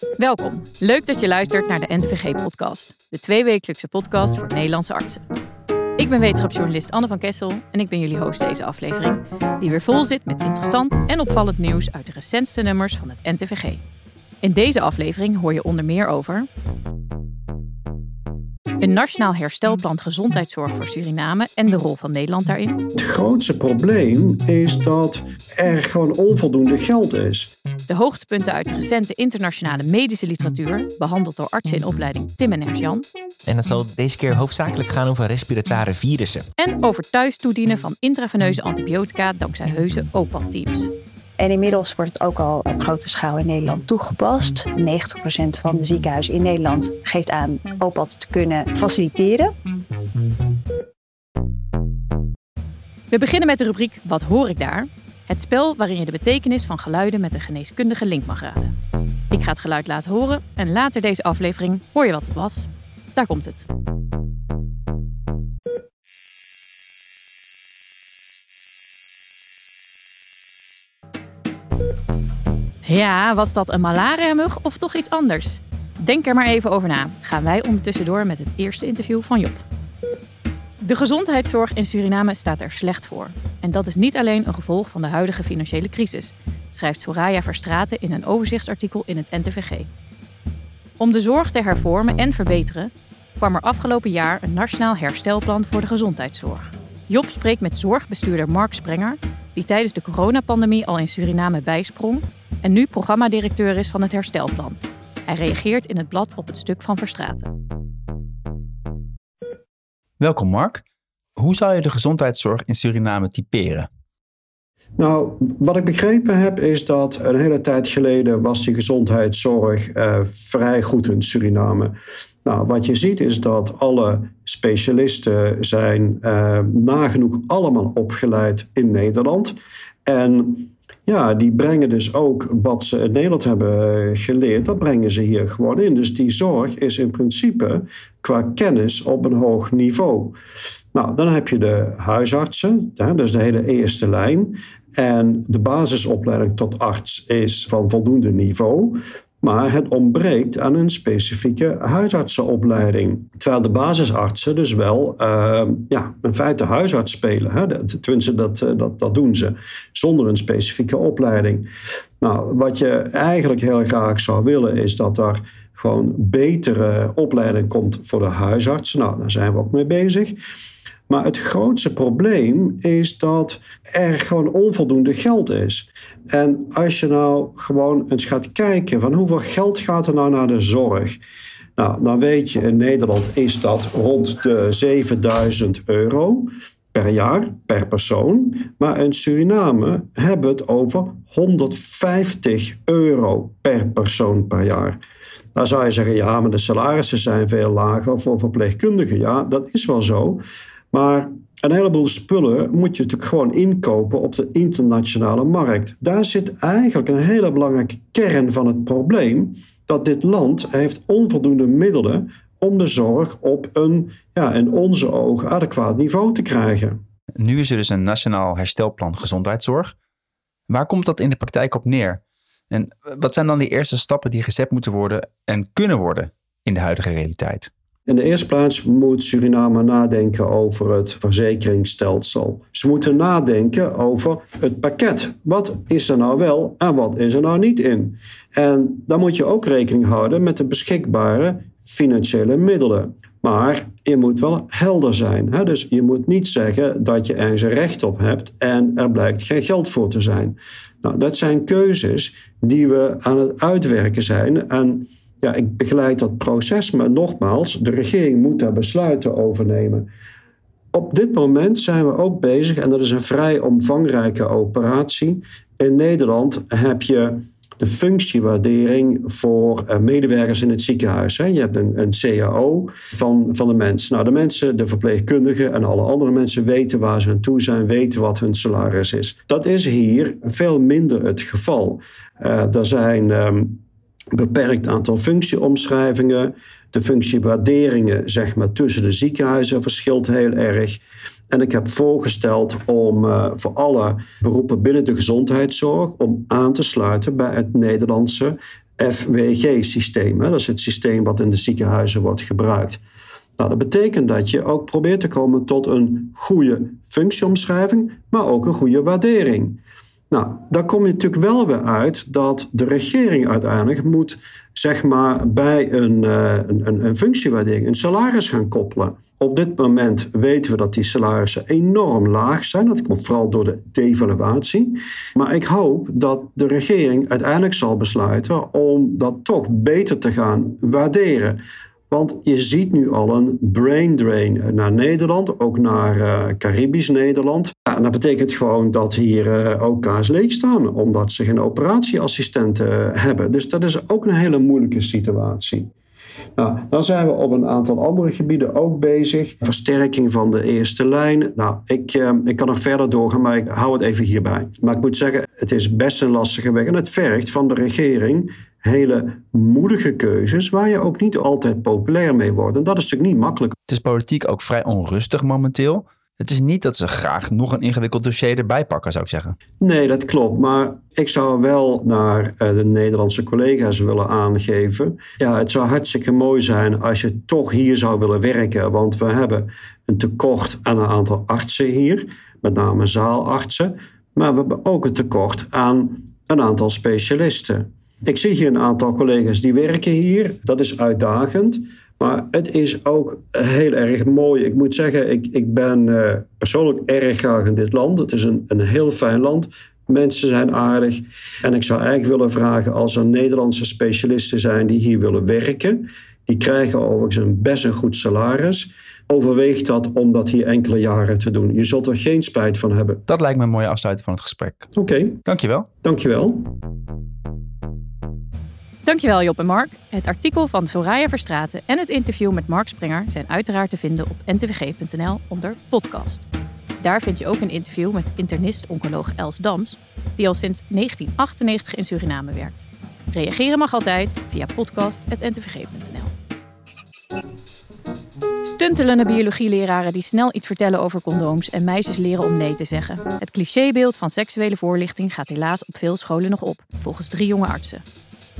Welkom. Leuk dat je luistert naar de NTVG-podcast, de tweewekelijkse podcast voor Nederlandse artsen. Ik ben wetenschapsjournalist Anne van Kessel en ik ben jullie host deze aflevering, die weer vol zit met interessant en opvallend nieuws uit de recentste nummers van het NTVG. In deze aflevering hoor je onder meer over een nationaal herstelplan gezondheidszorg voor Suriname en de rol van Nederland daarin. Het grootste probleem is dat er gewoon onvoldoende geld is. De hoogtepunten uit de recente internationale medische literatuur, behandeld door artsen in opleiding Tim en Ers-Jan. En het zal deze keer hoofdzakelijk gaan over respiratoire virussen. En over thuis toedienen van intraveneuze antibiotica dankzij heuse OPAD-teams. En inmiddels wordt het ook al op grote schaal in Nederland toegepast. 90% van de ziekenhuizen in Nederland geeft aan OPAD te kunnen faciliteren. We beginnen met de rubriek Wat hoor ik daar? Het spel waarin je de betekenis van geluiden met een geneeskundige link mag raden. Ik ga het geluid laten horen en later deze aflevering hoor je wat het was. Daar komt het. Ja, was dat een malariamug of toch iets anders? Denk er maar even over na. Gaan wij ondertussen door met het eerste interview van Job. De gezondheidszorg in Suriname staat er slecht voor. En dat is niet alleen een gevolg van de huidige financiële crisis, schrijft Soraya Verstraten in een overzichtsartikel in het NTVG. Om de zorg te hervormen en verbeteren, kwam er afgelopen jaar een nationaal herstelplan voor de gezondheidszorg. Job spreekt met zorgbestuurder Mark Sprenger, die tijdens de coronapandemie al in Suriname bijsprong en nu programmadirecteur is van het herstelplan. Hij reageert in het blad op het stuk van Verstraten. Welkom Mark. Hoe zou je de gezondheidszorg in Suriname typeren? Nou, wat ik begrepen heb is dat een hele tijd geleden was die gezondheidszorg uh, vrij goed in Suriname. Nou, wat je ziet is dat alle specialisten zijn uh, nagenoeg allemaal opgeleid in Nederland. En ja, die brengen dus ook wat ze in Nederland hebben geleerd, dat brengen ze hier gewoon in. Dus die zorg is in principe qua kennis op een hoog niveau. Nou, dan heb je de huisartsen, dus de hele eerste lijn. En de basisopleiding tot arts is van voldoende niveau. Maar het ontbreekt aan een specifieke huisartsenopleiding. Terwijl de basisartsen dus wel uh, ja, in feite huisarts spelen. Hè? Tenminste, dat, eh, dat, dat doen ze zonder een specifieke opleiding. Nou, wat je eigenlijk heel graag zou willen is dat er gewoon betere opleiding komt voor de huisartsen. Nou, daar zijn we ook mee bezig. Maar het grootste probleem is dat er gewoon onvoldoende geld is. En als je nou gewoon eens gaat kijken van hoeveel geld gaat er nou naar de zorg. Nou, dan weet je, in Nederland is dat rond de 7000 euro per jaar, per persoon. Maar in Suriname hebben we het over 150 euro per persoon per jaar. Dan zou je zeggen, ja, maar de salarissen zijn veel lager voor verpleegkundigen. Ja, dat is wel zo. Maar een heleboel spullen moet je natuurlijk gewoon inkopen op de internationale markt. Daar zit eigenlijk een hele belangrijke kern van het probleem. Dat dit land heeft onvoldoende middelen om de zorg op een, ja, in onze ogen, adequaat niveau te krijgen. Nu is er dus een nationaal herstelplan gezondheidszorg. Waar komt dat in de praktijk op neer? En wat zijn dan de eerste stappen die gezet moeten worden en kunnen worden in de huidige realiteit? In de eerste plaats moet Suriname nadenken over het verzekeringsstelsel. Ze moeten nadenken over het pakket. Wat is er nou wel en wat is er nou niet in? En dan moet je ook rekening houden met de beschikbare financiële middelen. Maar je moet wel helder zijn. Hè? Dus je moet niet zeggen dat je ergens recht op hebt en er blijkt geen geld voor te zijn. Nou, dat zijn keuzes die we aan het uitwerken zijn. En ja, ik begeleid dat proces, maar nogmaals, de regering moet daar besluiten over nemen. Op dit moment zijn we ook bezig, en dat is een vrij omvangrijke operatie. In Nederland heb je de functiewaardering voor eh, medewerkers in het ziekenhuis. Je hebt een, een CAO van, van de mensen. Nou, de mensen, de verpleegkundigen en alle andere mensen weten waar ze aan toe zijn, weten wat hun salaris is. Dat is hier veel minder het geval. Uh, er zijn. Ehm, beperkt aantal functieomschrijvingen. De functiewaarderingen zeg maar, tussen de ziekenhuizen verschilt heel erg. En ik heb voorgesteld om uh, voor alle beroepen binnen de gezondheidszorg om aan te sluiten bij het Nederlandse FWG-systeem. Dat is het systeem wat in de ziekenhuizen wordt gebruikt. Nou, dat betekent dat je ook probeert te komen tot een goede functieomschrijving, maar ook een goede waardering. Nou, daar kom je natuurlijk wel weer uit dat de regering uiteindelijk moet, zeg maar, bij een, uh, een, een functiewaardering een salaris gaan koppelen. Op dit moment weten we dat die salarissen enorm laag zijn. Dat komt vooral door de devaluatie. Maar ik hoop dat de regering uiteindelijk zal besluiten om dat toch beter te gaan waarderen. Want je ziet nu al een brain drain naar Nederland, ook naar uh, Caribisch Nederland. Ja, en dat betekent gewoon dat hier uh, OK's leeg staan, omdat ze geen operatieassistenten hebben. Dus dat is ook een hele moeilijke situatie. Nou, dan zijn we op een aantal andere gebieden ook bezig. Versterking van de eerste lijn. Nou, ik, eh, ik kan nog verder doorgaan, maar ik hou het even hierbij. Maar ik moet zeggen, het is best een lastige weg. En het vergt van de regering hele moedige keuzes waar je ook niet altijd populair mee wordt. En dat is natuurlijk niet makkelijk. Het is politiek ook vrij onrustig momenteel. Het is niet dat ze graag nog een ingewikkeld dossier erbij pakken, zou ik zeggen. Nee, dat klopt. Maar ik zou wel naar eh, de Nederlandse collega's willen aangeven. Ja, het zou hartstikke mooi zijn als je toch hier zou willen werken. Want we hebben een tekort aan een aantal artsen hier, met name zaalartsen. Maar we hebben ook een tekort aan een aantal specialisten. Ik zie hier een aantal collega's die werken hier. Dat is uitdagend. Maar het is ook heel erg mooi. Ik moet zeggen, ik, ik ben uh, persoonlijk erg graag in dit land. Het is een, een heel fijn land. Mensen zijn aardig. En ik zou eigenlijk willen vragen als er Nederlandse specialisten zijn die hier willen werken. Die krijgen overigens een best een goed salaris. Overweeg dat om dat hier enkele jaren te doen. Je zult er geen spijt van hebben. Dat lijkt me een mooie afsluiting van het gesprek. Oké. Okay. Dankjewel. Dankjewel. Dankjewel Job en Mark. Het artikel van Soraya Verstraten en het interview met Mark Springer zijn uiteraard te vinden op ntvg.nl onder podcast. Daar vind je ook een interview met internist-oncoloog Els Dams, die al sinds 1998 in Suriname werkt. Reageren mag altijd via podcast.ntvg.nl. Stuntelende biologieleraren die snel iets vertellen over condooms en meisjes leren om nee te zeggen. Het clichébeeld van seksuele voorlichting gaat helaas op veel scholen nog op, volgens drie jonge artsen.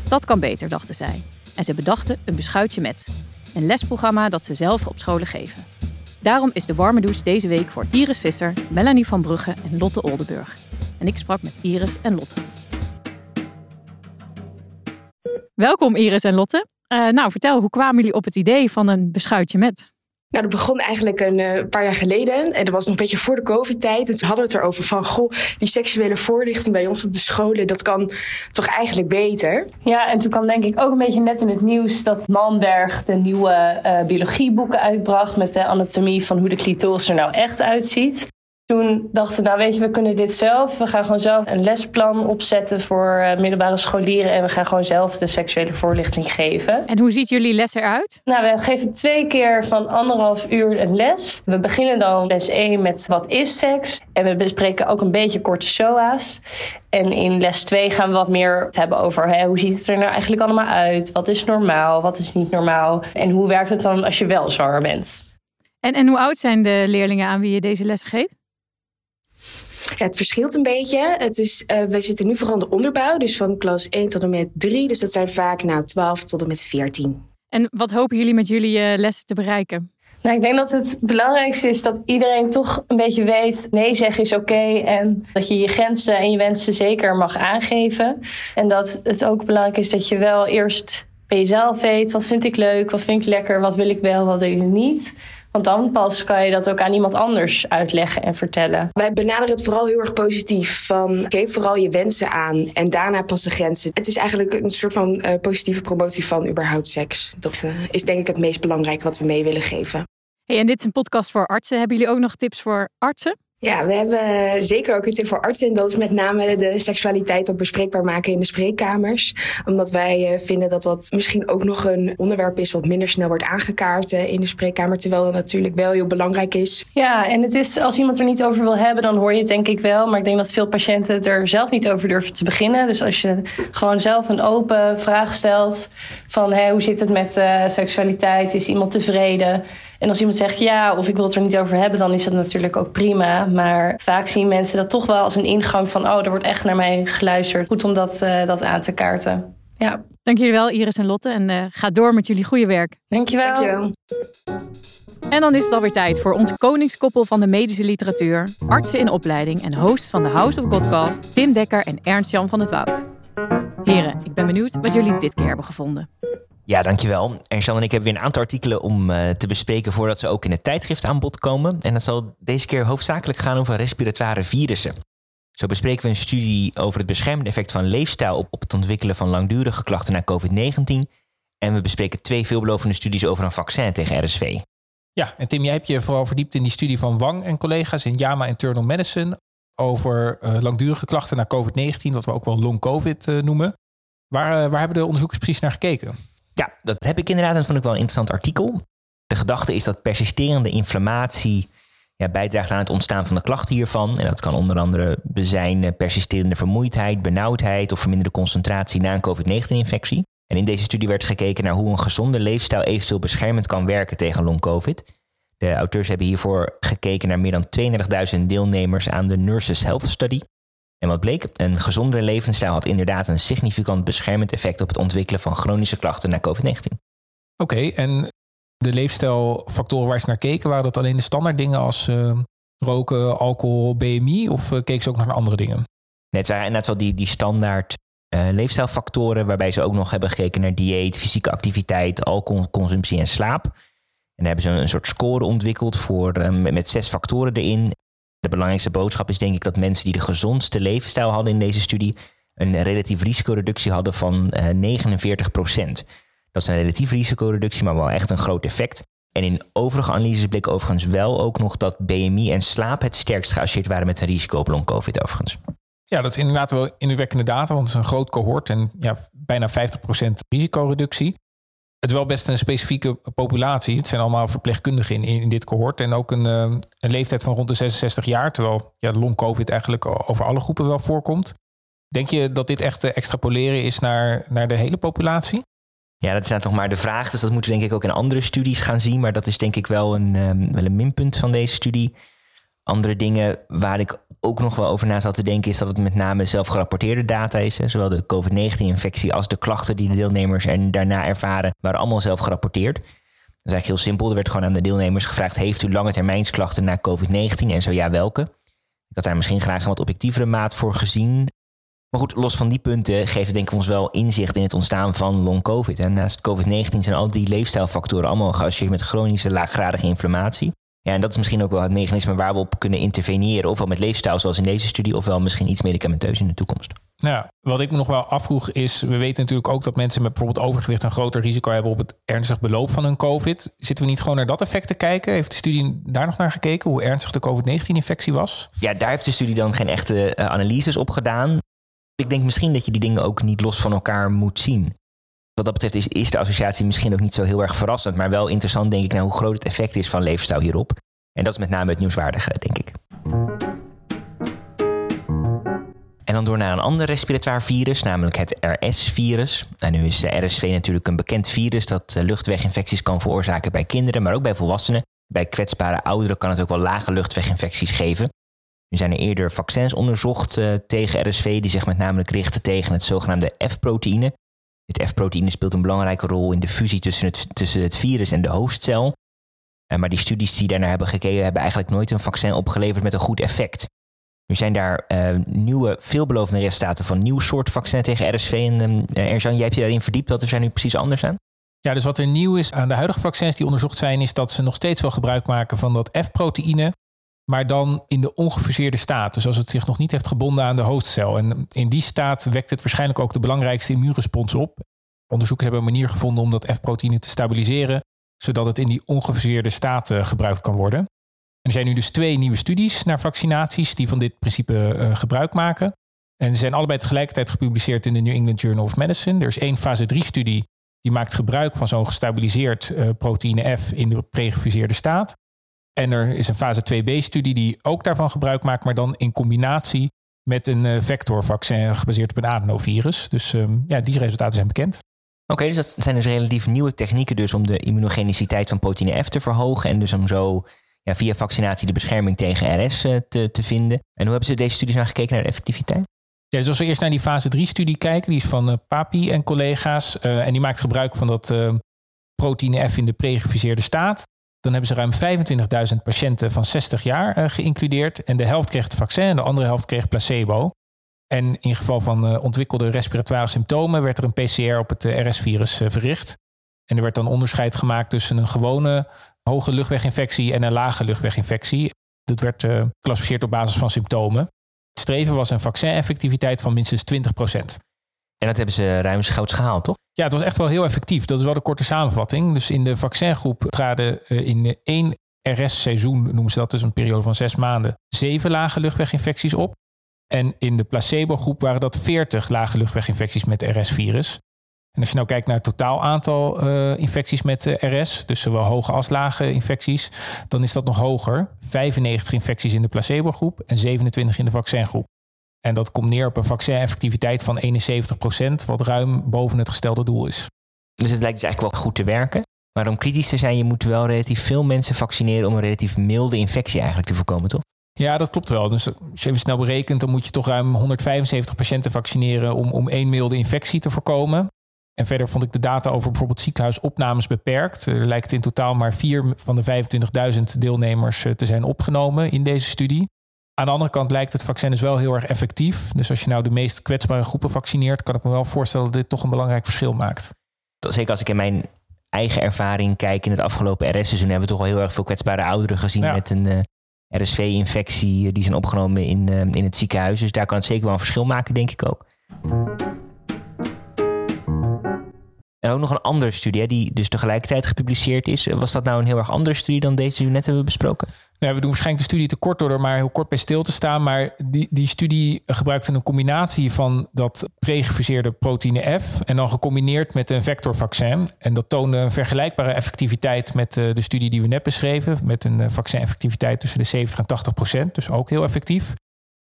Dat kan beter, dachten zij. En ze bedachten een beschuitje met. Een lesprogramma dat ze zelf op scholen geven. Daarom is de warme douche deze week voor Iris Visser, Melanie van Brugge en Lotte Oldenburg. En ik sprak met Iris en Lotte. Welkom Iris en Lotte. Uh, nou, vertel, hoe kwamen jullie op het idee van een beschuitje met? Nou, dat begon eigenlijk een uh, paar jaar geleden. En dat was nog een beetje voor de COVID-tijd. En toen hadden we het erover van, goh, die seksuele voorlichting bij ons op de scholen, dat kan toch eigenlijk beter. Ja, en toen kwam denk ik ook een beetje net in het nieuws dat Manberg de nieuwe uh, biologieboeken uitbracht met de anatomie van hoe de clitoris er nou echt uitziet. Toen dachten we, nou weet je, we kunnen dit zelf. We gaan gewoon zelf een lesplan opzetten voor uh, middelbare scholieren. En we gaan gewoon zelf de seksuele voorlichting geven. En hoe ziet jullie les eruit? Nou, we geven twee keer van anderhalf uur een les. We beginnen dan les 1 met wat is seks. En we bespreken ook een beetje korte SOA's. En in les 2 gaan we wat meer hebben over hè, hoe ziet het er nou eigenlijk allemaal uit? Wat is normaal? Wat is niet normaal? En hoe werkt het dan als je wel zwanger bent? En, en hoe oud zijn de leerlingen aan wie je deze les geeft? Ja, het verschilt een beetje. Het is, uh, wij zitten nu vooral in de onderbouw, dus van klas 1 tot en met 3. Dus dat zijn vaak nou, 12 tot en met 14. En wat hopen jullie met jullie uh, lessen te bereiken? Nou, ik denk dat het belangrijkste is dat iedereen toch een beetje weet: nee zeggen is oké. Okay, en dat je je grenzen en je wensen zeker mag aangeven. En dat het ook belangrijk is dat je wel eerst bij jezelf weet: wat vind ik leuk, wat vind ik lekker, wat wil ik wel, wat wil ik niet. Want dan pas kan je dat ook aan iemand anders uitleggen en vertellen. Wij benaderen het vooral heel erg positief. Van geef vooral je wensen aan en daarna pas de grenzen. Het is eigenlijk een soort van uh, positieve promotie van überhaupt seks. Dat uh, is denk ik het meest belangrijke wat we mee willen geven. Hey, en dit is een podcast voor artsen. Hebben jullie ook nog tips voor artsen? Ja, we hebben zeker ook een tip voor artsen. En dat met name de seksualiteit ook bespreekbaar maken in de spreekkamers. Omdat wij eh, vinden dat dat misschien ook nog een onderwerp is wat minder snel wordt aangekaart eh, in de spreekkamer. Terwijl dat natuurlijk wel heel belangrijk is. Ja, en het is als iemand er niet over wil hebben, dan hoor je het denk ik wel. Maar ik denk dat veel patiënten er zelf niet over durven te beginnen. Dus als je gewoon zelf een open vraag stelt van hé, hoe zit het met uh, seksualiteit? Is iemand tevreden? En als iemand zegt ja, of ik wil het er niet over hebben, dan is dat natuurlijk ook prima. Maar vaak zien mensen dat toch wel als een ingang van, oh, er wordt echt naar mij geluisterd. Goed om dat, uh, dat aan te kaarten. Ja. Dank jullie wel, Iris en Lotte. En uh, ga door met jullie goede werk. Dankjewel. Dankjewel. En dan is het alweer tijd voor ons koningskoppel van de medische literatuur, artsen in opleiding en host van de House of Podcast, Tim Dekker en Ernst-Jan van het Woud. Heren, ik ben benieuwd wat jullie dit keer hebben gevonden. Ja, dankjewel. Ernst-Jan en ik hebben weer een aantal artikelen om uh, te bespreken voordat ze ook in het tijdschrift aan bod komen. En dat zal deze keer hoofdzakelijk gaan over respiratoire virussen. Zo bespreken we een studie over het beschermende effect van leefstijl op, op het ontwikkelen van langdurige klachten na COVID-19. En we bespreken twee veelbelovende studies over een vaccin tegen RSV. Ja, en Tim, jij hebt je vooral verdiept in die studie van Wang en collega's in JAMA Internal Medicine over uh, langdurige klachten na COVID-19, wat we ook wel long COVID uh, noemen. Waar, waar hebben de onderzoekers precies naar gekeken? Ja, dat heb ik inderdaad en dat vond ik wel een interessant artikel. De gedachte is dat persisterende inflammatie ja, bijdraagt aan het ontstaan van de klachten hiervan. En dat kan onder andere zijn persisterende vermoeidheid, benauwdheid of verminderde concentratie na een COVID-19-infectie. En in deze studie werd gekeken naar hoe een gezonde leefstijl eventueel beschermend kan werken tegen long-COVID. De auteurs hebben hiervoor gekeken naar meer dan 32.000 deelnemers aan de Nurses Health Study. En wat bleek? Een gezondere levensstijl had inderdaad een significant beschermend effect op het ontwikkelen van chronische klachten na COVID-19. Oké, okay, en de leefstijlfactoren waar ze naar keken, waren dat alleen de standaard dingen als uh, roken, alcohol, BMI of uh, keken ze ook naar andere dingen? Het waren inderdaad wel die, die standaard uh, leefstijlfactoren, waarbij ze ook nog hebben gekeken naar dieet, fysieke activiteit, alcoholconsumptie en slaap. En daar hebben ze een, een soort score ontwikkeld voor, um, met zes factoren erin. De belangrijkste boodschap is denk ik dat mensen die de gezondste levensstijl hadden in deze studie een relatief risicoreductie hadden van uh, 49 procent. Dat is een relatief risicoreductie, maar wel echt een groot effect. En in overige analyses bleek overigens wel ook nog dat BMI en slaap het sterkst geassocieerd waren met een risico op long-covid overigens. Ja, dat is inderdaad wel indrukwekkende data, want het is een groot cohort en ja, bijna 50% risicoreductie. Het wel best een specifieke populatie. Het zijn allemaal verpleegkundigen in, in dit cohort en ook een, uh, een leeftijd van rond de 66 jaar, terwijl ja, long-covid eigenlijk over alle groepen wel voorkomt. Denk je dat dit echt extrapoleren is naar, naar de hele populatie? Ja, dat is nou toch maar de vraag. Dus dat moeten we denk ik ook in andere studies gaan zien. Maar dat is denk ik wel een, um, wel een minpunt van deze studie. Andere dingen waar ik ook nog wel over na zat te denken, is dat het met name zelfgerapporteerde data is. Hè. Zowel de COVID-19-infectie als de klachten die de deelnemers er daarna ervaren, waren allemaal zelf gerapporteerd. Dat is eigenlijk heel simpel. Er werd gewoon aan de deelnemers gevraagd: Heeft u lange termijnsklachten na COVID-19 en zo ja, welke? Ik had daar misschien graag een wat objectievere maat voor gezien. Maar goed, los van die punten geeft het denk ik ons wel inzicht in het ontstaan van long COVID. En naast COVID-19 zijn al die leefstijlfactoren allemaal geassocieerd met chronische laaggradige inflammatie. Ja, en dat is misschien ook wel het mechanisme waar we op kunnen interveneren. Ofwel met leefstijl zoals in deze studie, ofwel misschien iets medicamenteus in de toekomst. Nou, wat ik me nog wel afvroeg is, we weten natuurlijk ook dat mensen met bijvoorbeeld overgewicht een groter risico hebben op het ernstig beloop van hun COVID. Zitten we niet gewoon naar dat effect te kijken? Heeft de studie daar nog naar gekeken, hoe ernstig de COVID-19-infectie was? Ja, daar heeft de studie dan geen echte uh, analyses op gedaan. Ik denk misschien dat je die dingen ook niet los van elkaar moet zien. Wat dat betreft is, de associatie misschien ook niet zo heel erg verrassend, maar wel interessant denk ik naar hoe groot het effect is van leefstijl hierop. En dat is met name het nieuwswaardige, denk ik. En dan door naar een ander respiratoire virus, namelijk het RS-virus. En nu is de RSV natuurlijk een bekend virus dat luchtweginfecties kan veroorzaken bij kinderen, maar ook bij volwassenen. Bij kwetsbare ouderen kan het ook wel lage luchtweginfecties geven. Nu zijn er eerder vaccins onderzocht uh, tegen RSV, die zich met name richten tegen het zogenaamde F-proteïne. Het F-proteïne speelt een belangrijke rol in de fusie tussen het, tussen het virus en de hostcel. Uh, maar die studies die daarnaar hebben gekeken, hebben eigenlijk nooit een vaccin opgeleverd met een goed effect. Nu zijn daar uh, nieuwe, veelbelovende resultaten van nieuw soort vaccin tegen RSV. En Erjan, jij hebt je daarin verdiept. Wat er zijn nu precies anders aan? Ja, dus wat er nieuw is aan de huidige vaccins die onderzocht zijn, is dat ze nog steeds wel gebruik maken van dat F-proteïne maar dan in de ongefuseerde staat. Dus als het zich nog niet heeft gebonden aan de hostcel. En in die staat wekt het waarschijnlijk ook de belangrijkste immuunrespons op. Onderzoekers hebben een manier gevonden om dat F-proteïne te stabiliseren, zodat het in die ongefuseerde staat uh, gebruikt kan worden. En er zijn nu dus twee nieuwe studies naar vaccinaties die van dit principe uh, gebruik maken. En ze zijn allebei tegelijkertijd gepubliceerd in de New England Journal of Medicine. Er is één fase 3 studie die maakt gebruik van zo'n gestabiliseerd uh, proteïne F in de pregefuseerde staat. En er is een fase 2b-studie die ook daarvan gebruik maakt, maar dan in combinatie met een uh, vectorvaccin gebaseerd op een adenovirus. Dus um, ja, die resultaten zijn bekend. Oké, okay, dus dat zijn dus relatief nieuwe technieken dus om de immunogeniciteit van proteïne F te verhogen en dus om zo ja, via vaccinatie de bescherming tegen RS uh, te, te vinden. En hoe hebben ze deze studies nou gekeken naar de effectiviteit? Ja, dus als we eerst naar die fase 3-studie kijken, die is van uh, Papi en collega's. Uh, en die maakt gebruik van dat proteïne F in de pregefuseerde staat. Dan hebben ze ruim 25.000 patiënten van 60 jaar geïncludeerd. En de helft kreeg het vaccin en de andere helft kreeg placebo. En in geval van ontwikkelde respiratoire symptomen werd er een PCR op het RS-virus verricht. En er werd dan onderscheid gemaakt tussen een gewone hoge luchtweginfectie en een lage luchtweginfectie. Dat werd geclassificeerd op basis van symptomen. Het streven was een vaccineffectiviteit van minstens 20% En dat hebben ze ruimschoots gehaald, toch? Ja, het was echt wel heel effectief. Dat is wel de korte samenvatting. Dus in de vaccingroep traden in één RS-seizoen, noemen ze dat dus een periode van zes maanden, zeven lage luchtweginfecties op. En in de placebo-groep waren dat 40 lage luchtweginfecties met RS-virus. En als je nou kijkt naar het totaal aantal uh, infecties met RS, dus zowel hoge als lage infecties, dan is dat nog hoger. 95 infecties in de placebo-groep en 27 in de vaccingroep. En dat komt neer op een vaccineffectiviteit van 71%, wat ruim boven het gestelde doel is. Dus het lijkt dus eigenlijk wel goed te werken. Maar om kritisch te zijn, je moet wel relatief veel mensen vaccineren om een relatief milde infectie eigenlijk te voorkomen, toch? Ja, dat klopt wel. Dus als je even snel berekent, dan moet je toch ruim 175 patiënten vaccineren om, om één milde infectie te voorkomen. En verder vond ik de data over bijvoorbeeld ziekenhuisopnames beperkt. Er lijkt in totaal maar vier van de 25.000 deelnemers eh, te zijn opgenomen in deze studie. Aan de andere kant lijkt het vaccin dus wel heel erg effectief. Dus als je nou de meest kwetsbare groepen vaccineert, kan ik me wel voorstellen dat dit toch een belangrijk verschil maakt. Zeker als ik in mijn eigen ervaring kijk in het afgelopen RS-seizoen, hebben we toch wel heel erg veel kwetsbare ouderen gezien met een uh, eh, RSV-infectie. Die zijn opgenomen in, uh, in het ziekenhuis. Dus daar kan het zeker wel een verschil maken, denk ik ook. En ook nog een andere studie, die dus tegelijkertijd gepubliceerd is. Was dat nou een heel erg andere studie dan deze die we net hebben besproken? Ja, we doen waarschijnlijk de studie te kort door er maar heel kort bij stil te staan. Maar die, die studie gebruikte een combinatie van dat pregefuseerde proteïne F. En dan gecombineerd met een vectorvaccin. En dat toonde een vergelijkbare effectiviteit met eh, de studie die we net beschreven. Met een eh, vaccineffectiviteit tussen de 70 en 80 procent. Dus ook heel effectief.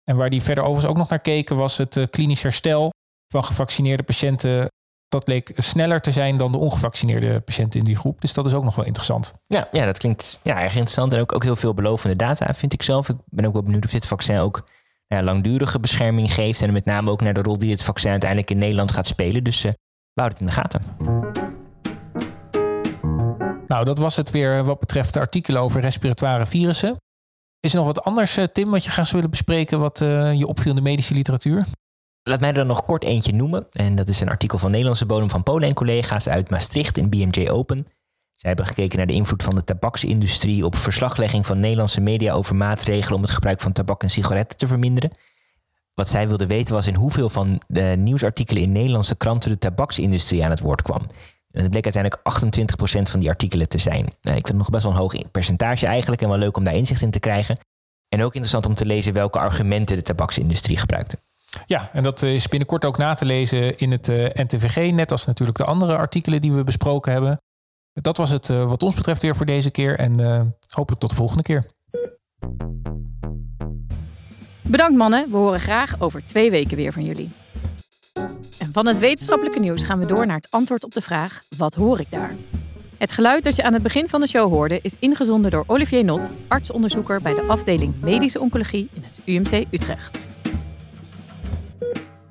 En waar die verder overigens ook nog naar keken was het eh, klinisch herstel van gevaccineerde patiënten dat leek sneller te zijn dan de ongevaccineerde patiënten in die groep. Dus dat is ook nog wel interessant. Ja, ja dat klinkt ja, erg interessant. En ook, ook heel veel belovende data, vind ik zelf. Ik ben ook wel benieuwd of dit vaccin ook ja, langdurige bescherming geeft. En met name ook naar de rol die het vaccin uiteindelijk in Nederland gaat spelen. Dus uh, we houden het in de gaten. Nou, dat was het weer wat betreft de artikelen over respiratoire virussen. Is er nog wat anders, eh, Tim, wat je graag zou willen bespreken, wat uh, je opviel in de medische literatuur? Laat mij er nog kort eentje noemen. En dat is een artikel van Nederlandse bodem van Polen en collega's uit Maastricht in BMJ Open. Zij hebben gekeken naar de invloed van de tabaksindustrie op verslaglegging van Nederlandse media over maatregelen om het gebruik van tabak en sigaretten te verminderen. Wat zij wilden weten was in hoeveel van de nieuwsartikelen in Nederlandse kranten de tabaksindustrie aan het woord kwam. En het bleek uiteindelijk 28% van die artikelen te zijn. Nou, ik vind het nog best wel een hoog percentage eigenlijk en wel leuk om daar inzicht in te krijgen. En ook interessant om te lezen welke argumenten de tabaksindustrie gebruikte. Ja, en dat is binnenkort ook na te lezen in het eh, NTVG, net als natuurlijk de andere artikelen die we besproken hebben. Dat was het uh, wat ons betreft weer voor deze keer en hopelijk tot de volgende keer. Bedankt mannen, we horen graag over twee weken weer van jullie. En van het wetenschappelijke nieuws gaan we door naar het antwoord op de vraag: wat hoor ik daar? Het geluid dat je aan het begin van de show hoorde is ingezonden door Olivier Not, artsonderzoeker bij de afdeling Medische Oncologie in het UMC Utrecht.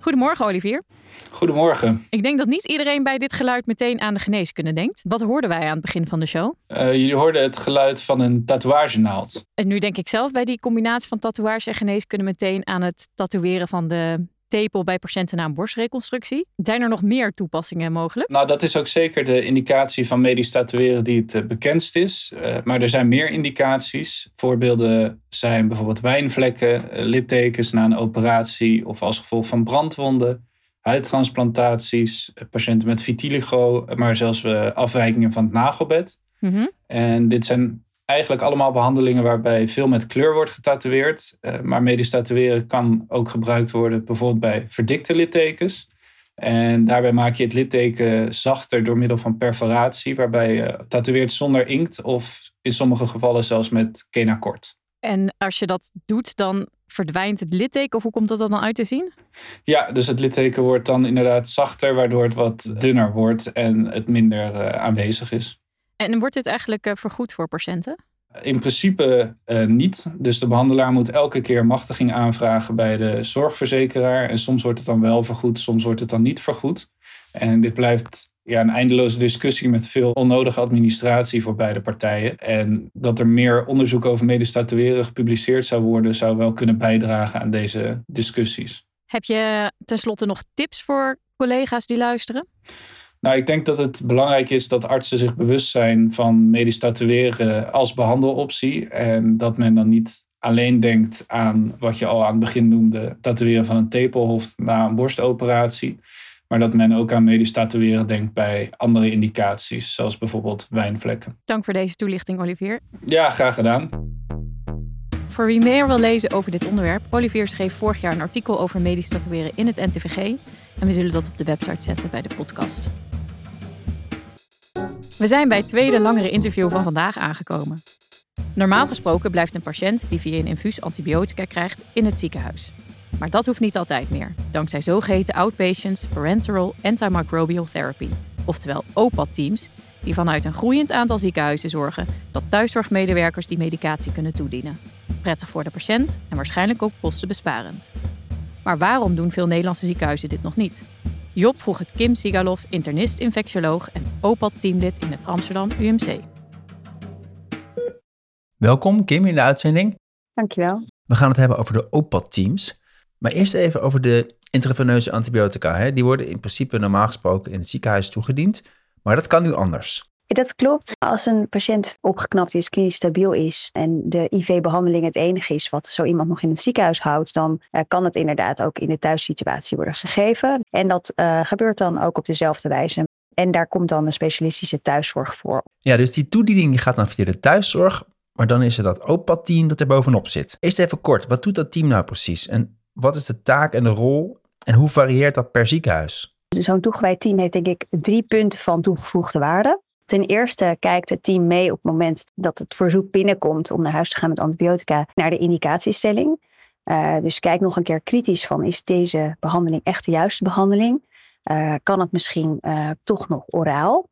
Goedemorgen, Olivier. Goedemorgen. Ik denk dat niet iedereen bij dit geluid meteen aan de geneeskunde denkt. Wat hoorden wij aan het begin van de show? Uh, jullie hoorden het geluid van een tatoeagenaald. En nu denk ik zelf bij die combinatie van tatoeage en geneeskunde meteen aan het tatoeëren van de tepel bij patiënten na een borstreconstructie. Zijn er nog meer toepassingen mogelijk? Nou, dat is ook zeker de indicatie van medisch tatoeëren die het eh, bekendst is. Uh, maar er zijn meer indicaties. Voorbeelden zijn bijvoorbeeld wijnvlekken, uh, littekens na een operatie of als gevolg van brandwonden, huidtransplantaties, patiënten met vitiligo, maar zelfs afwijkingen van het nagelbed. Mm En dit zijn eigenlijk allemaal behandelingen waarbij veel met kleur wordt getatoeëerd. Uh, maar medisch tatoeëren kan ook gebruikt worden bijvoorbeeld bij verdikte littekens. En daarbij maak je het litteken zachter door middel van perforatie, waarbij je tatoeëert zonder inkt of in sommige gevallen zelfs met kenakort. En als je dat doet, dan verdwijnt het litteken of hoe komt dat dan uit te zien? Ja, dus het litteken wordt dan inderdaad zachter, waardoor het wat dunner wordt en het minder uh, aanwezig is. En wordt dit eigenlijk uh, vergoed voor patiënten? In principe uh, niet. Dus de behandelaar moet elke keer machtiging aanvragen bij de zorgverzekeraar. En soms wordt het dan wel vergoed, soms wordt het dan niet vergoed. En dit blijft ja, een eindeloze discussie met veel onnodige administratie voor beide partijen. En dat er meer onderzoek over medisch tatoeëren gepubliceerd zou worden, zou wel kunnen bijdragen aan deze discussies. Heb je tenslotte nog tips voor collega's die luisteren? Nou, ik denk dat het belangrijk is dat artsen zich bewust zijn van medisch tatoeëren als behandeloptie. En dat men dan niet alleen denkt aan wat je al aan het begin noemde, tatoeëren van een tepelhoofd na een borstoperatie. Maar dat men ook aan medisch tatoeëren denkt bij andere indicaties, zoals bijvoorbeeld wijnvlekken. Dank voor deze toelichting, Olivier. Ja, graag gedaan. Voor wie meer wil lezen over dit onderwerp, Olivier schreef vorig jaar een artikel over medisch tatoeëren in het NTVG. En we zullen dat op de website zetten bij de podcast. We zijn bij het tweede langere interview van vandaag aangekomen. Normaal gesproken blijft een patiënt die via een infuus antibiotica krijgt in het ziekenhuis. Maar dat hoeft niet altijd meer, dankzij zogeheten Outpatients Parenteral Antimicrobial Therapy, oftewel OPAD-teams, die vanuit een groeiend aantal ziekenhuizen zorgen dat thuiszorgmedewerkers die medicatie kunnen toedienen. Prettig voor de patiënt en waarschijnlijk ook kostenbesparend. Maar waarom doen veel Nederlandse ziekenhuizen dit nog niet? Job vroeg het Kim Sigalov, internist-infectioloog en OPAD-teamlid in het Amsterdam UMC. Welkom Kim in de uitzending. Dankjewel. We gaan het hebben over de OPAD-teams. Maar eerst even over de intraveneuze antibiotica. Hè. Die worden in principe normaal gesproken in het ziekenhuis toegediend. Maar dat kan nu anders. Dat klopt. Als een patiënt opgeknapt is, klinisch stabiel is en de IV-behandeling het enige is wat zo iemand nog in het ziekenhuis houdt, dan uh, kan het inderdaad ook in de thuissituatie worden gegeven. En dat uh, gebeurt dan ook op dezelfde wijze. En daar komt dan een specialistische thuiszorg voor. Ja, dus die toediening gaat dan via de thuiszorg, maar dan is er dat OPA-team dat er bovenop zit. Eerst even kort, wat doet dat team nou precies? En wat is de taak en de rol en hoe varieert dat per ziekenhuis? Zo'n toegewijd team heeft denk ik drie punten van toegevoegde waarde. Ten eerste kijkt het team mee op het moment dat het verzoek binnenkomt om naar huis te gaan met antibiotica naar de indicatiestelling. Uh, dus kijk nog een keer kritisch van is deze behandeling echt de juiste behandeling? Uh, kan het misschien uh, toch nog oraal?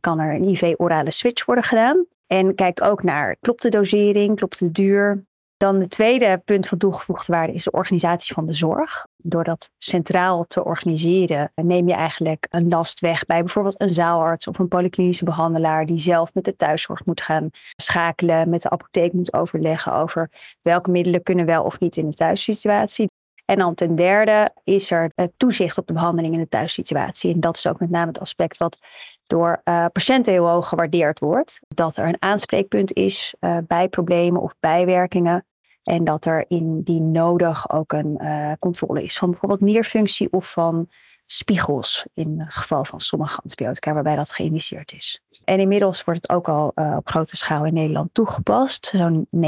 kan er een IV-orale switch worden gedaan? En kijk ook naar klopt de dosering, klopt de duur, dan het tweede punt van toegevoegde waarde is de organisatie van de zorg. Door dat centraal te organiseren neem je eigenlijk een last weg bij bijvoorbeeld een zaalarts of een polyklinische behandelaar die zelf met de thuiszorg moet gaan schakelen, met de apotheek moet overleggen over welke middelen kunnen wel of niet in de thuissituatie. En dan ten derde is er toezicht op de behandeling in de thuissituatie. En dat is ook met name het aspect wat door uh, patiënten heel hoog gewaardeerd wordt. Dat er een aanspreekpunt is uh, bij problemen of bijwerkingen. En dat er indien nodig ook een uh, controle is van bijvoorbeeld nierfunctie of van spiegels in het geval van sommige antibiotica waarbij dat geïndiceerd is. En inmiddels wordt het ook al uh, op grote schaal in Nederland toegepast. Zo'n 90%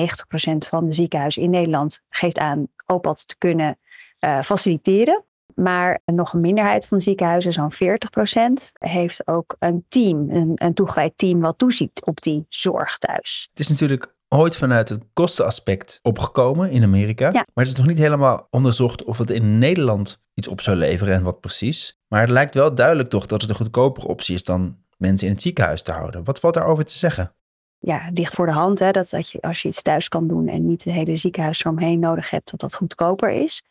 van de ziekenhuizen in Nederland geeft aan OPAD te kunnen uh, faciliteren. Maar nog een minderheid van de ziekenhuizen, zo'n 40%, heeft ook een team, een toegewijd team wat toeziet op die zorg thuis. Het is natuurlijk ooit vanuit het kostenaspect opgekomen in Amerika. Ja. Maar het is nog niet helemaal onderzocht of het in Nederland iets op zou leveren en wat precies. Maar het lijkt wel duidelijk toch dat het een goedkopere optie is dan mensen in het ziekenhuis te houden. Wat valt daarover te zeggen? Ja, het ligt voor de hand hè, dat, dat je, als je iets thuis kan doen en niet het hele ziekenhuis eromheen nodig hebt, dat dat goedkoper is.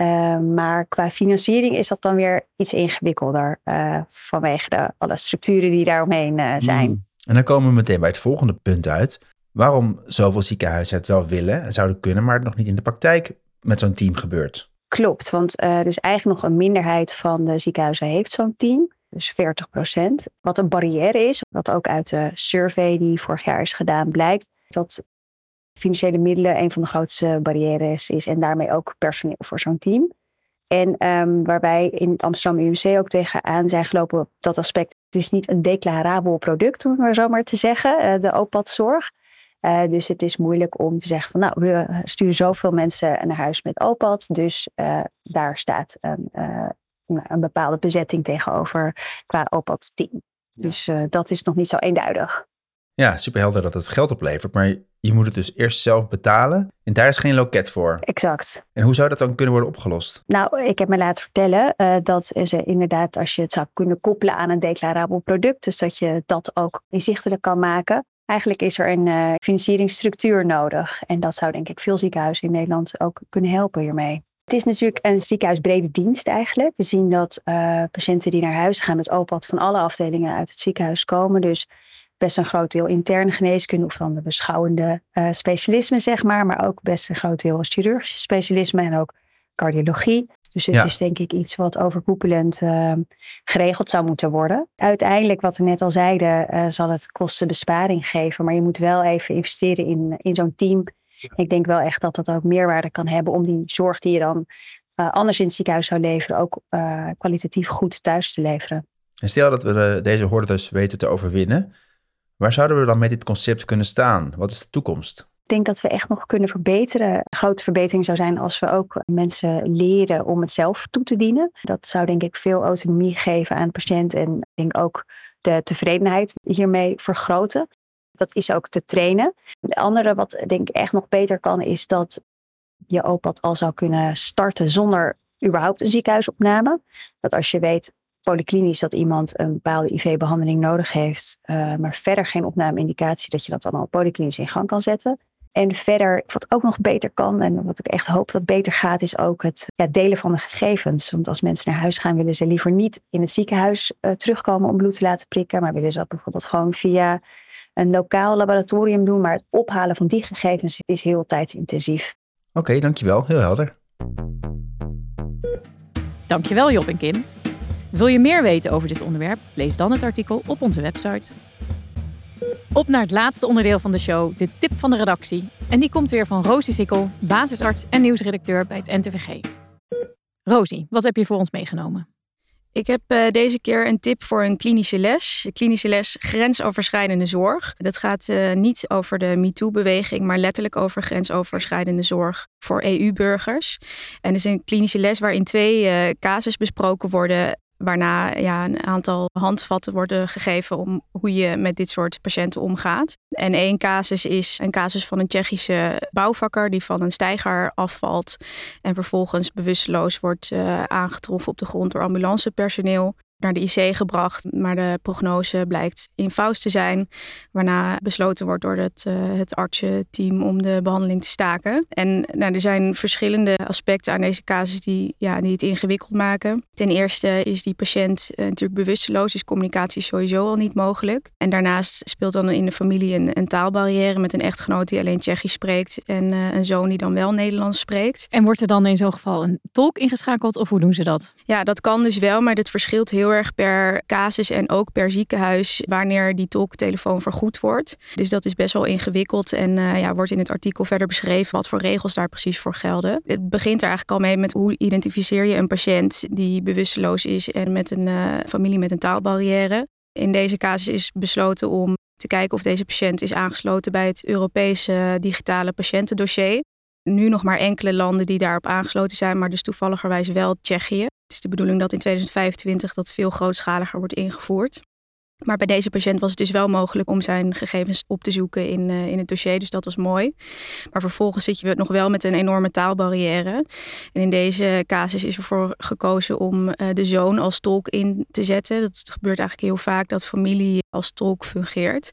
Uh, maar qua financiering is dat dan weer iets ingewikkelder uh, vanwege de, alle structuren die daaromheen uh, zijn. Mm. En dan komen we meteen bij het volgende punt uit. Waarom zoveel ziekenhuizen het wel willen en zouden kunnen, maar het nog niet in de praktijk met zo'n team gebeurt? Klopt, want dus eigenlijk nog een minderheid van de ziekenhuizen heeft zo'n team. Dus 40 procent. Wat een barrière is, wat ook uit de survey die vorig jaar is gedaan blijkt, dat financiële middelen een van de grootste barrières is en daarmee ook personeel voor zo'n team. En um, waarbij in het Amsterdam UMC ook tegenaan zijn gelopen op dat aspect. Het is niet een declarabel product, om het maar zo maar te zeggen, uh, de OPAD-zorg. Uh, dus het is moeilijk om te zeggen van nou, we sturen zoveel mensen naar huis met OPAD. Dus uh, daar staat een, een, bepaalde bezetting tegenover qua OPAD-team. Dus dat is nog niet zo eenduidig. Ja, superhelder dat het geld oplevert. Maar je moet het dus eerst zelf betalen. En daar is geen loket voor. Exact. En hoe zou dat dan kunnen worden opgelost? Nou, ik heb me laten vertellen uh, dat ze inderdaad, als je het zou kunnen koppelen aan een declarabel product, dus dat je dat ook inzichtelijk kan maken, Eigenlijk is er een uh, financieringsstructuur nodig. En dat zou denk ik veel ziekenhuizen in Nederland ook kunnen helpen hiermee. Het is natuurlijk een ziekenhuisbrede dienst eigenlijk. We zien dat uh, patiënten die naar huis gaan met OPAD van alle afdelingen uit het ziekenhuis komen. Dus best een groot deel interne geneeskunde of dan de beschouwende uh, specialismen, zeg maar. Maar ook best een groot deel chirurgische specialismen en ook cardiologie. Dus het is denk ik iets wat overkoepelend uh, geregeld zou moeten worden. Uiteindelijk, wat we net al zeiden, uh, zal het kostenbesparing geven. Maar je moet wel even investeren in, in zo'n team. Ik denk wel echt dat dat ook meerwaarde kan hebben om die zorg die je dan uh, anders in het ziekenhuis zou leveren, ook kwalitatief goed thuis te leveren. En stel dat we deze horde dus weten te overwinnen. Waar zouden we dan met dit concept kunnen staan? Wat is de toekomst? Ik denk dat we echt nog kunnen verbeteren. Een grote verbetering zou zijn als we ook mensen leren om het zelf toe te dienen. Dat zou denk ik veel autonomie geven aan de patiënt en denk ook de tevredenheid hiermee vergroten. Dat is ook te trainen. De andere wat denk ik echt nog beter kan is dat je OPAD al zou kunnen starten zonder überhaupt een ziekenhuisopname. Dat als je weet polyklinisch dat iemand een bepaalde IV-behandeling nodig heeft, uh, maar verder geen opname-indicatie, dat je dat dan al polyklinisch in gang kan zetten. En verder, wat ook nog beter kan en wat ik echt hoop dat beter gaat, is ook het ja, delen van de gegevens. Want als mensen naar huis gaan, willen ze liever niet in het ziekenhuis uh, terugkomen om bloed te laten prikken, maar willen ze dat bijvoorbeeld gewoon via een lokaal laboratorium doen. Maar het ophalen van die gegevens is heel tijdsintensief. Oké, dankjewel. Heel helder. Dankjewel Job en Kim. Wil je meer weten over dit onderwerp? Lees dan het artikel op onze website. Op naar het laatste onderdeel van de show, de tip van de redactie. En die komt weer van Rosie Sikkel, basisarts en nieuwsredacteur bij het NTVG. Rosie, wat heb je voor ons meegenomen? Ik heb uh, deze keer een tip voor een klinische les. De klinische les grensoverschrijdende zorg. Dat gaat uh, niet over de MeToo-beweging, maar letterlijk over grensoverschrijdende zorg voor EU-burgers. En het is een klinische les waarin twee uh, casus besproken worden Waarna ja, een aantal handvatten worden gegeven om hoe je met dit soort patiënten omgaat. En één casus is een casus van een Tsjechische bouwvakker die van een steiger afvalt en vervolgens bewusteloos wordt uh, aangetroffen op de grond door ambulancepersoneel naar de IC gebracht, maar de prognose blijkt infaus te zijn, waarna besloten wordt door het, uh, het artsenteam om de behandeling te staken. En nou, er zijn verschillende aspecten aan deze casus die, ja, die het ingewikkeld maken. Ten eerste is die patiënt uh, natuurlijk bewusteloos, dus communicatie is sowieso al niet mogelijk. En daarnaast speelt dan in de familie een, een taalbarrière met een echtgenoot die alleen Tsjechisch spreekt en uh, een zoon die dan wel Nederlands spreekt. En wordt er dan in zo'n geval een tolk ingeschakeld of hoe doen ze dat? Ja, dat kan dus wel, maar dat verschilt heel erg per casus en ook per ziekenhuis wanneer die tolktelefoon vergoed wordt. Dus dat is best wel ingewikkeld en uh, ja, wordt in het artikel verder beschreven wat voor regels daar precies voor gelden. Het begint er eigenlijk al mee met hoe identificeer je een patiënt die bewusteloos is en met een uh, familie met een taalbarrière. In deze casus is besloten om te kijken of deze patiënt is aangesloten bij het Europese digitale patiëntendossier nu nog maar enkele landen die daarop aangesloten zijn, maar dus toevalligerwijs wel Tsjechië. Het is de bedoeling dat in 2025 dat veel grootschaliger wordt ingevoerd. Maar bij deze patiënt was het dus wel mogelijk om zijn gegevens op te zoeken in, uh, in het dossier. Dus dat was mooi. Maar vervolgens zit je nog wel met een enorme taalbarrière. En in deze casus is ervoor gekozen om uh, de zoon als tolk in te zetten. Dat gebeurt eigenlijk heel vaak dat familie als tolk fungeert.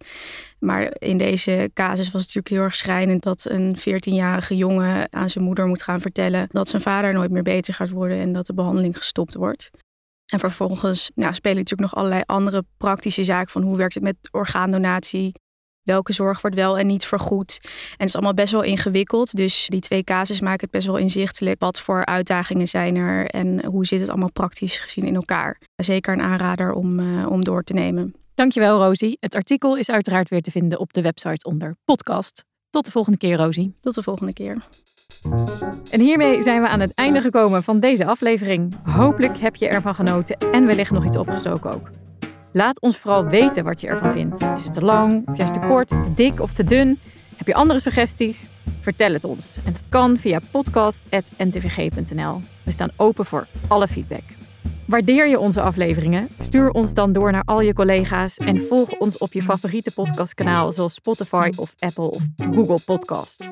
Maar in deze casus was het natuurlijk heel erg schrijnend dat een 14-jarige jongen aan zijn moeder moet gaan vertellen dat zijn vader nooit meer beter gaat worden en dat de behandeling gestopt wordt. En vervolgens nou, spelen natuurlijk nog allerlei andere praktische zaken van hoe werkt het met orgaandonatie. Welke zorg wordt wel en niet vergoed. En het is allemaal best wel ingewikkeld. Dus die twee casus maken het best wel inzichtelijk. Wat voor uitdagingen zijn er en hoe zit het allemaal praktisch gezien in elkaar. Zeker een aanrader om, uh, om door te nemen. Dankjewel Rosie. Het artikel is uiteraard weer te vinden op de website onder podcast. Tot de volgende keer Rosie. Tot de volgende keer. En hiermee zijn we aan het einde gekomen van deze aflevering. Hopelijk heb je ervan genoten en wellicht nog iets opgestoken ook. Laat ons vooral weten wat je ervan vindt. Is het te lang, of juist te kort, te dik of te dun? Heb je andere suggesties? Vertel het ons. En dat kan via podcast.ntvg.nl. We staan open voor alle feedback. Waardeer je onze afleveringen? Stuur ons dan door naar al je collega's en volg ons op je favoriete podcastkanaal zoals Spotify of Apple of Google Podcast.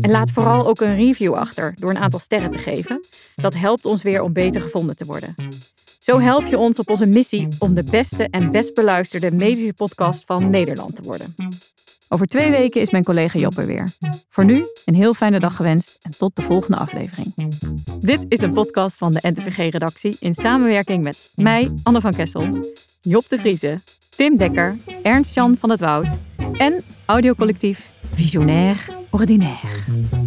En laat vooral ook een review achter door een aantal sterren te geven. Dat helpt ons weer om beter gevonden te worden. Zo help je ons op onze missie om de beste en best beluisterde medische podcast van Nederland te worden. Over twee weken is mijn collega Job er weer. Voor nu een heel fijne dag gewenst en tot de volgende aflevering. Dit is een podcast van de NTVG-redactie in samenwerking met mij, Anne van Kessel, Job de Vrieze, Tim Dekker, Ernst-Jan van het Woud en audiocollectief Visionair Ordinaire.